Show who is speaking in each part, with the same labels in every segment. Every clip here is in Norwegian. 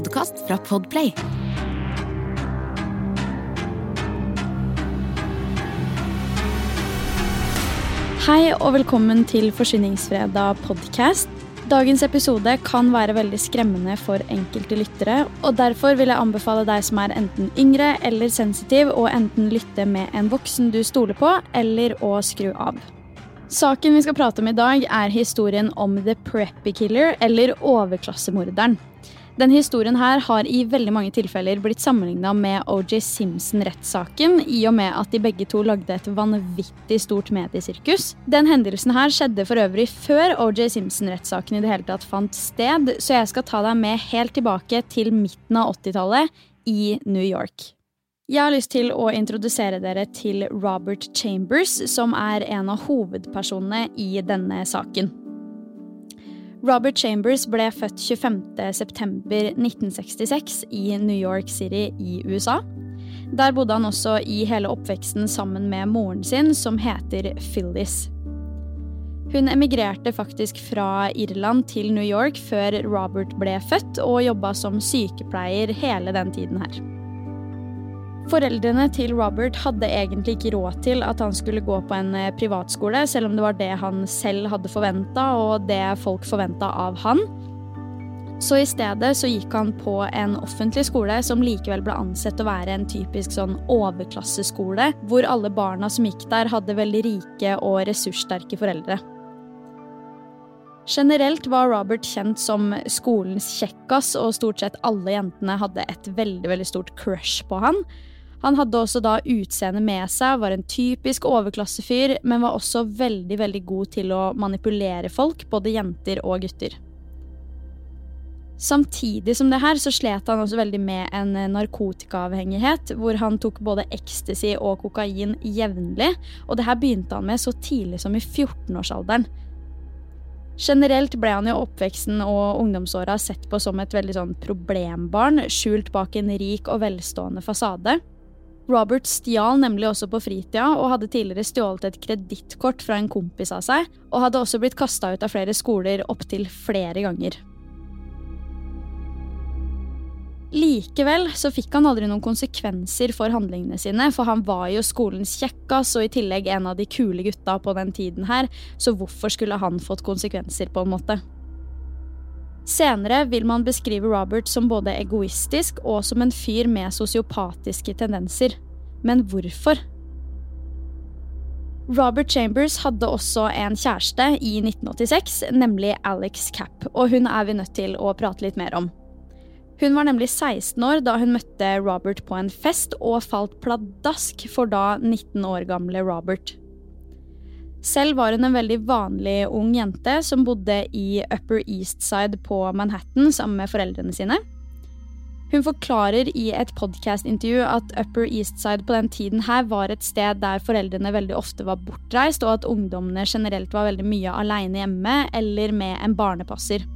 Speaker 1: podkast fra Podplay.
Speaker 2: Hei og velkommen til Forsyningsfredag podcast. Dagens episode kan være veldig skremmende for enkelte lyttere, og derfor vil jeg anbefale deg som er enten yngre eller sensitiv, å enten lytte med en voksen du stoler på, eller å skru av. Saken vi skal prate om i dag, er historien om The Preppy Killer, eller overklassemorderen. Denne historien her har i veldig mange tilfeller blitt sammenligna med OJ Simpson-rettssaken, i og med at de begge to lagde et vanvittig stort mediesirkus. Den hendelsen her skjedde for øvrig før OJ Simpson-rettssaken i det hele tatt fant sted, så jeg skal ta deg med helt tilbake til midten av 80-tallet i New York. Jeg har lyst til å introdusere dere til Robert Chambers, som er en av hovedpersonene i denne saken. Robert Chambers ble født 25.9.1966 i New York City i USA. Der bodde han også i hele oppveksten sammen med moren sin, som heter Phyllis. Hun emigrerte faktisk fra Irland til New York før Robert ble født, og jobba som sykepleier hele den tiden her. Foreldrene til Robert hadde egentlig ikke råd til at han skulle gå på en eh, privatskole, selv om det var det han selv hadde forventa, og det folk forventa av han. Så i stedet så gikk han på en offentlig skole som likevel ble ansett å være en typisk sånn overklasseskole, hvor alle barna som gikk der, hadde veldig rike og ressurssterke foreldre. Generelt var Robert kjent som skolens kjekkas, og stort sett alle jentene hadde et veldig, veldig stort crush på han. Han hadde også da utseendet med seg, var en typisk overklassefyr, men var også veldig, veldig god til å manipulere folk, både jenter og gutter. Samtidig som det her, så slet han også veldig med en narkotikaavhengighet, hvor han tok både ecstasy og kokain jevnlig, og det her begynte han med så tidlig som i 14-årsalderen. Generelt ble han i oppveksten og ungdomsåra sett på som et veldig sånn problembarn, skjult bak en rik og velstående fasade. Robert stjal nemlig også på fritida, og hadde tidligere stjålet et kredittkort fra en kompis av seg, og hadde også blitt kasta ut av flere skoler opptil flere ganger. Likevel så fikk han aldri noen konsekvenser for handlingene sine, for han var jo skolens kjekkas og i tillegg en av de kule gutta på den tiden her, så hvorfor skulle han fått konsekvenser, på en måte? Senere vil man beskrive Robert som både egoistisk og som en fyr med sosiopatiske tendenser. Men hvorfor? Robert Chambers hadde også en kjæreste i 1986, nemlig Alex Capp, og hun er vi nødt til å prate litt mer om. Hun var nemlig 16 år da hun møtte Robert på en fest og falt pladask for da 19 år gamle Robert. Selv var hun en veldig vanlig ung jente som bodde i Upper East Side på Manhattan sammen med foreldrene sine. Hun forklarer i et podkast-intervju at Upper East Side på den tiden her var et sted der foreldrene veldig ofte var bortreist, og at ungdommene generelt var veldig mye aleine hjemme eller med en barnepasser.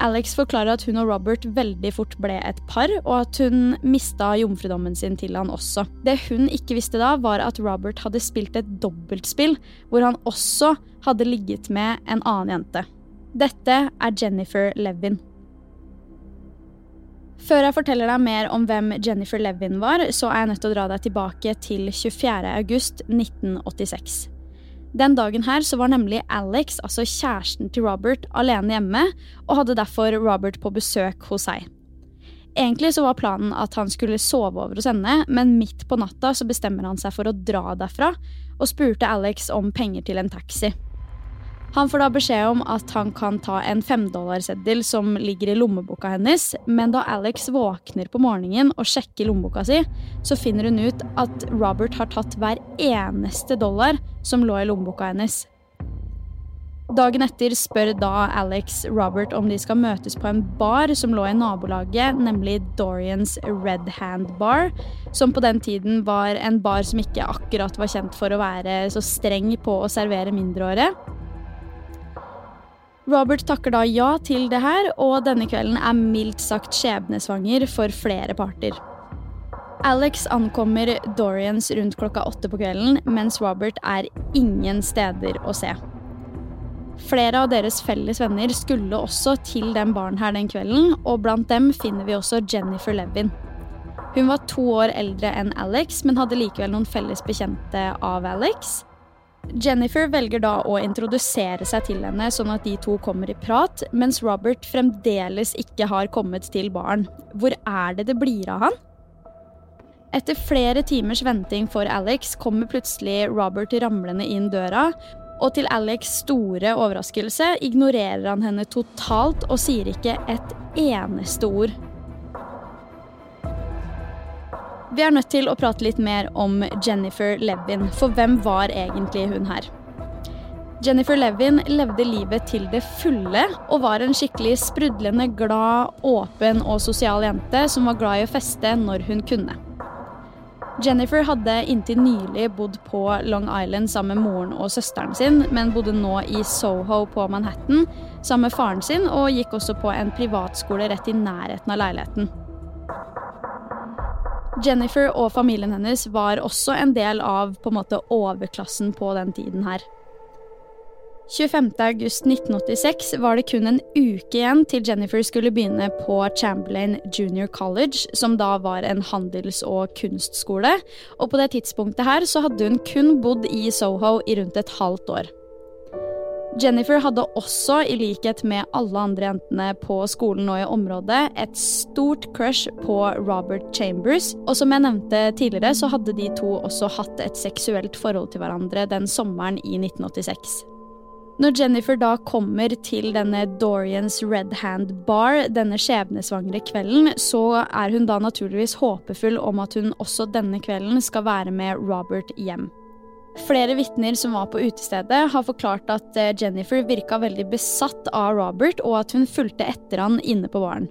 Speaker 2: Alex forklarer at hun og Robert veldig fort ble et par, og at hun mista jomfrudommen sin til han også. Det hun ikke visste da, var at Robert hadde spilt et dobbeltspill, hvor han også hadde ligget med en annen jente. Dette er Jennifer Levin. Før jeg forteller deg mer om hvem Jennifer Levin var, så er jeg nødt til å dra deg tilbake til 24. august 1986. Den dagen her så var nemlig Alex, altså kjæresten til Robert, alene hjemme, og hadde derfor Robert på besøk hos seg. Egentlig så var planen at han skulle sove over hos henne, men midt på natta så bestemmer han seg for å dra derfra, og spurte Alex om penger til en taxi. Han får da beskjed om at han kan ta en femdollarseddel som ligger i lommeboka hennes, men da Alex våkner på morgenen og sjekker lommeboka si, så finner hun ut at Robert har tatt hver eneste dollar som lå i lommeboka hennes. Dagen etter spør da Alex Robert om de skal møtes på en bar som lå i nabolaget, nemlig Dorians Red Hand Bar, som på den tiden var en bar som ikke akkurat var kjent for å være så streng på å servere mindreårige. Robert takker da ja til det her, og denne kvelden er mildt sagt skjebnesvanger for flere parter. Alex ankommer Dorians rundt klokka åtte på kvelden, mens Robert er ingen steder å se. Flere av deres felles venner skulle også til den baren her den kvelden, og blant dem finner vi også Jennifer Levin. Hun var to år eldre enn Alex, men hadde likevel noen felles bekjente av Alex. Jennifer velger da å introdusere seg til henne, sånn at de to kommer i prat, mens Robert fremdeles ikke har kommet til baren. Hvor er det det blir av han? Etter flere timers venting for Alex kommer plutselig Robert ramlende inn døra, og til Alex' store overraskelse ignorerer han henne totalt og sier ikke et eneste ord. Vi er nødt til å prate litt mer om Jennifer Levin, for hvem var egentlig hun her? Jennifer Levin levde livet til det fulle og var en skikkelig sprudlende glad, åpen og sosial jente som var glad i å feste når hun kunne. Jennifer hadde inntil nylig bodd på Long Island sammen med moren og søsteren sin, men bodde nå i Soho på Manhattan sammen med faren sin og gikk også på en privatskole rett i nærheten av leiligheten. Jennifer og familien hennes var også en del av på en måte overklassen på den tiden her. 25.8.1986 var det kun en uke igjen til Jennifer skulle begynne på Chamberlain Junior College, som da var en handels- og kunstskole. Og på det tidspunktet her så hadde hun kun bodd i Soho i rundt et halvt år. Jennifer hadde også, i likhet med alle andre jentene på skolen og i området, et stort crush på Robert Chambers. Og som jeg nevnte tidligere, så hadde de to også hatt et seksuelt forhold til hverandre den sommeren i 1986. Når Jennifer da kommer til denne Dorians Red Hand Bar denne skjebnesvangre kvelden, så er hun da naturligvis håpefull om at hun også denne kvelden skal være med Robert hjem. Flere vitner som var på utestedet, har forklart at eh, Jennifer virka veldig besatt av Robert, og at hun fulgte etter han inne på baren.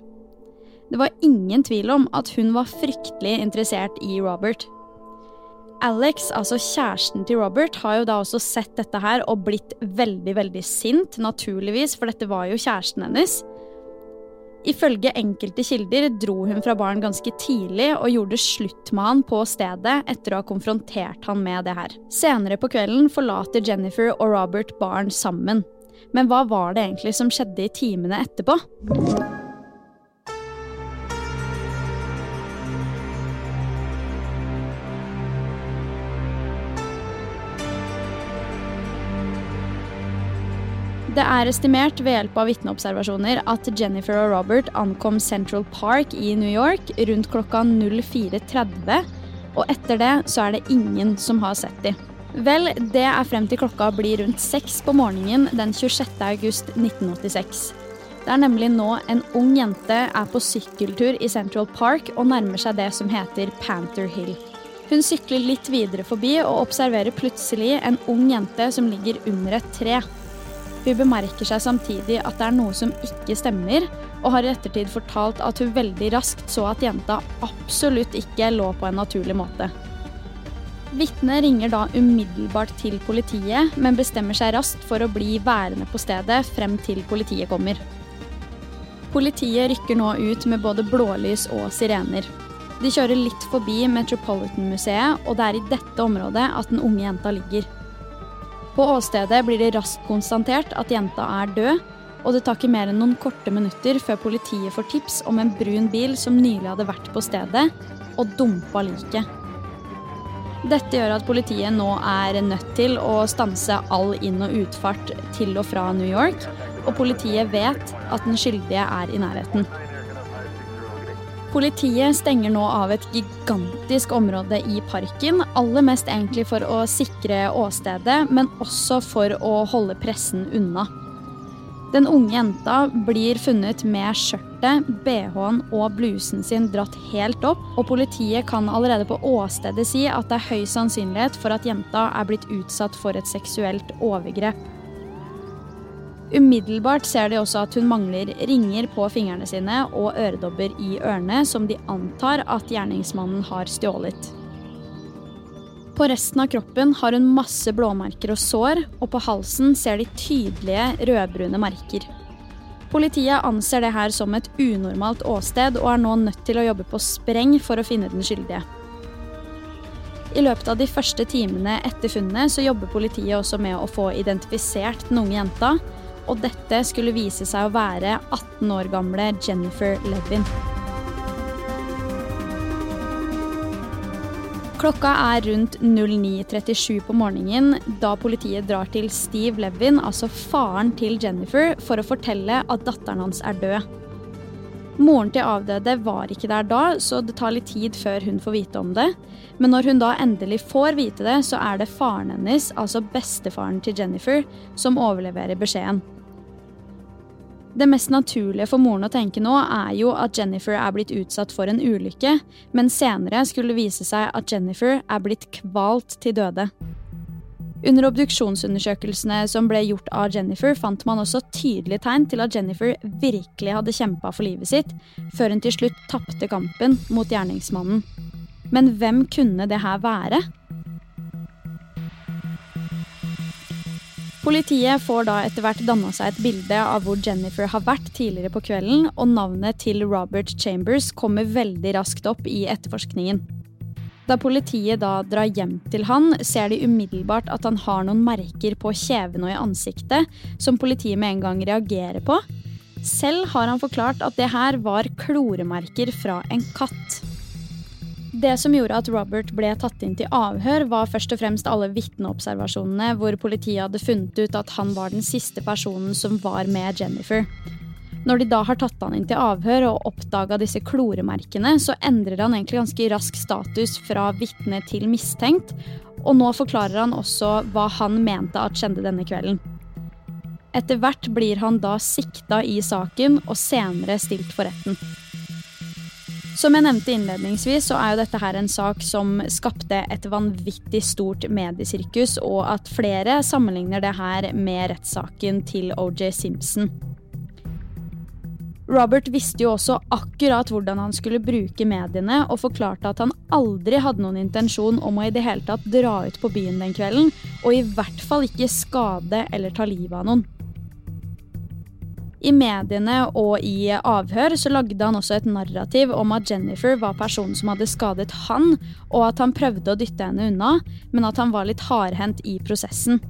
Speaker 2: Det var ingen tvil om at hun var fryktelig interessert i Robert. Alex, altså kjæresten til Robert, har jo da også sett dette her og blitt veldig, veldig sint, naturligvis, for dette var jo kjæresten hennes. Ifølge enkelte kilder dro hun fra baren ganske tidlig og gjorde slutt med han på stedet etter å ha konfrontert han med det her. Senere på kvelden forlater Jennifer og Robert baren sammen. Men hva var det egentlig som skjedde i timene etterpå? Det er estimert ved hjelp av vitneobservasjoner at Jennifer og Robert ankom Central Park i New York rundt klokka 04.30, og etter det så er det ingen som har sett dem. Vel, det er frem til klokka blir rundt seks på morgenen den 26. august 1986. Det er nemlig nå en ung jente er på sykkeltur i Central Park og nærmer seg det som heter Panther Hill. Hun sykler litt videre forbi og observerer plutselig en ung jente som ligger under et tre. Hun bemerker seg samtidig at det er noe som ikke stemmer, og har i ettertid fortalt at hun veldig raskt så at jenta absolutt ikke lå på en naturlig måte. Vitnet ringer da umiddelbart til politiet, men bestemmer seg raskt for å bli værende på stedet frem til politiet kommer. Politiet rykker nå ut med både blålys og sirener. De kjører litt forbi Metropolitan-museet, og det er i dette området at den unge jenta ligger. På åstedet blir det raskt konstatert at jenta er død, og det tar ikke mer enn noen korte minutter før politiet får tips om en brun bil som nylig hadde vært på stedet, og dumpa liket. Dette gjør at politiet nå er nødt til å stanse all inn- og utfart til og fra New York, og politiet vet at den skyldige er i nærheten. Politiet stenger nå av et gigantisk område i parken, aller mest egentlig for å sikre åstedet, men også for å holde pressen unna. Den unge jenta blir funnet med skjørtet, bh-en og blusen sin dratt helt opp, og politiet kan allerede på åstedet si at det er høy sannsynlighet for at jenta er blitt utsatt for et seksuelt overgrep. Umiddelbart ser de også at hun mangler ringer på fingrene sine og øredobber i ørene, som de antar at gjerningsmannen har stjålet. På resten av kroppen har hun masse blåmerker og sår, og på halsen ser de tydelige rødbrune merker. Politiet anser det her som et unormalt åsted og er nå nødt til å jobbe på spreng for å finne den skyldige. I løpet av de første timene etter funnet så jobber politiet også med å få identifisert den unge jenta, og dette skulle vise seg å være 18 år gamle Jennifer Levin. Klokka er rundt 09.37 på morgenen da politiet drar til Steve Levin, altså faren til Jennifer, for å fortelle at datteren hans er død. Moren til avdøde var ikke der da, så det tar litt tid før hun får vite om det. Men når hun da endelig får vite det, så er det faren hennes, altså bestefaren til Jennifer, som overleverer beskjeden. Det mest naturlige for moren å tenke nå er jo at Jennifer er blitt utsatt for en ulykke, men senere skulle det vise seg at Jennifer er blitt kvalt til døde. Under obduksjonsundersøkelsene som ble gjort av Jennifer, fant man også tydelige tegn til at Jennifer virkelig hadde kjempa for livet sitt, før hun til slutt tapte kampen mot gjerningsmannen. Men hvem kunne det her være? Politiet får da etter hvert danna seg et bilde av hvor Jennifer har vært tidligere på kvelden, og navnet til Robert Chambers kommer veldig raskt opp i etterforskningen. Da politiet da drar hjem til han, ser de umiddelbart at han har noen merker på kjeven og i ansiktet, som politiet med en gang reagerer på. Selv har han forklart at det her var kloremerker fra en katt. Det som gjorde at Robert ble tatt inn til avhør, var først og fremst alle vitneobservasjonene hvor politiet hadde funnet ut at han var den siste personen som var med Jennifer. Når de da har tatt han inn til avhør og oppdaga disse kloremerkene, så endrer han egentlig ganske rask status fra vitne til mistenkt, og nå forklarer han også hva han mente at skjedde denne kvelden. Etter hvert blir han da sikta i saken og senere stilt for retten. Som jeg nevnte innledningsvis, så er jo dette her en sak som skapte et vanvittig stort mediesirkus, og at flere sammenligner det her med rettssaken til OJ Simpson. Robert visste jo også akkurat hvordan han skulle bruke mediene, og forklarte at han aldri hadde noen intensjon om å i det hele tatt dra ut på byen den kvelden, og i hvert fall ikke skade eller ta livet av noen. I mediene og i avhør så lagde han også et narrativ om at Jennifer var personen som hadde skadet han, og at han prøvde å dytte henne unna, men at han var litt hardhendt i prosessen.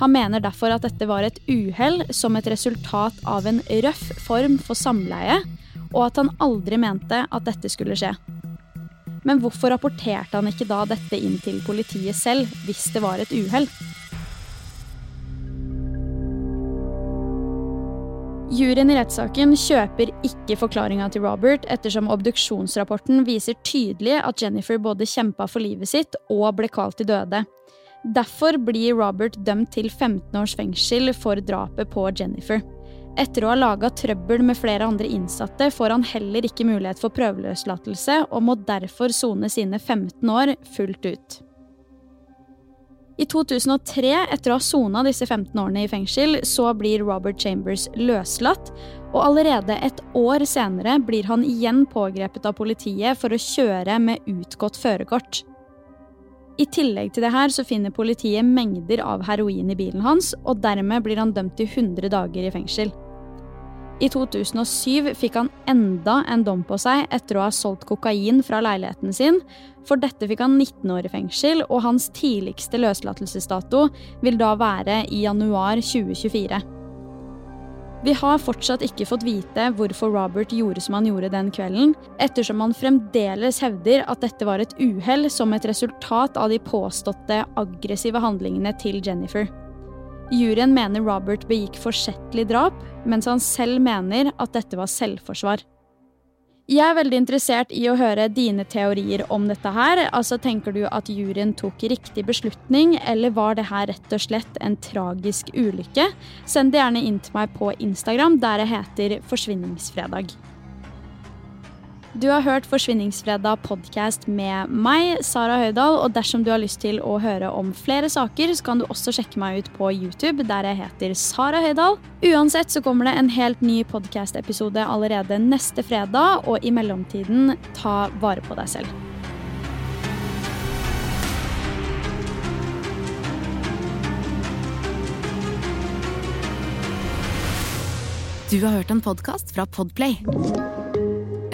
Speaker 2: Han mener derfor at dette var et uhell som et resultat av en røff form for samleie, og at han aldri mente at dette skulle skje. Men hvorfor rapporterte han ikke da dette inn til politiet selv, hvis det var et uhell? Juryen i rettssaken kjøper ikke forklaringa til Robert, ettersom obduksjonsrapporten viser tydelig at Jennifer både kjempa for livet sitt og ble kvalt til døde. Derfor blir Robert dømt til 15 års fengsel for drapet på Jennifer. Etter å ha laga trøbbel med flere andre innsatte får han heller ikke mulighet for prøveløslatelse, og må derfor sone sine 15 år fullt ut. I 2003, etter å ha sona disse 15 årene i fengsel, så blir Robert Chambers løslatt, og allerede et år senere blir han igjen pågrepet av politiet for å kjøre med utgått førerkort. I tillegg til det her så finner politiet mengder av heroin i bilen hans, og dermed blir han dømt til 100 dager i fengsel. I 2007 fikk han enda en dom på seg etter å ha solgt kokain fra leiligheten sin. For dette fikk han 19 år i fengsel, og hans tidligste løslatelsesdato vil da være i januar 2024. Vi har fortsatt ikke fått vite hvorfor Robert gjorde som han gjorde den kvelden, ettersom han fremdeles hevder at dette var et uhell som et resultat av de påståtte aggressive handlingene til Jennifer. Juryen mener Robert begikk forsettlig drap, mens han selv mener at dette var selvforsvar. Jeg er veldig interessert i å høre dine teorier om dette her. Altså, Tenker du at juryen tok riktig beslutning, eller var det her rett og slett en tragisk ulykke? Send det gjerne inn til meg på Instagram, der jeg heter Forsvinningsfredag. Du har hørt Forsvinningsfredag podkast med meg, Sara Høydahl. Og dersom du har lyst til å høre om flere saker, så kan du også sjekke meg ut på YouTube, der jeg heter Sara Høydahl. Uansett så kommer det en helt ny podkast-episode allerede neste fredag, og i mellomtiden, ta vare på deg selv.
Speaker 1: Du har hørt en podkast fra Podplay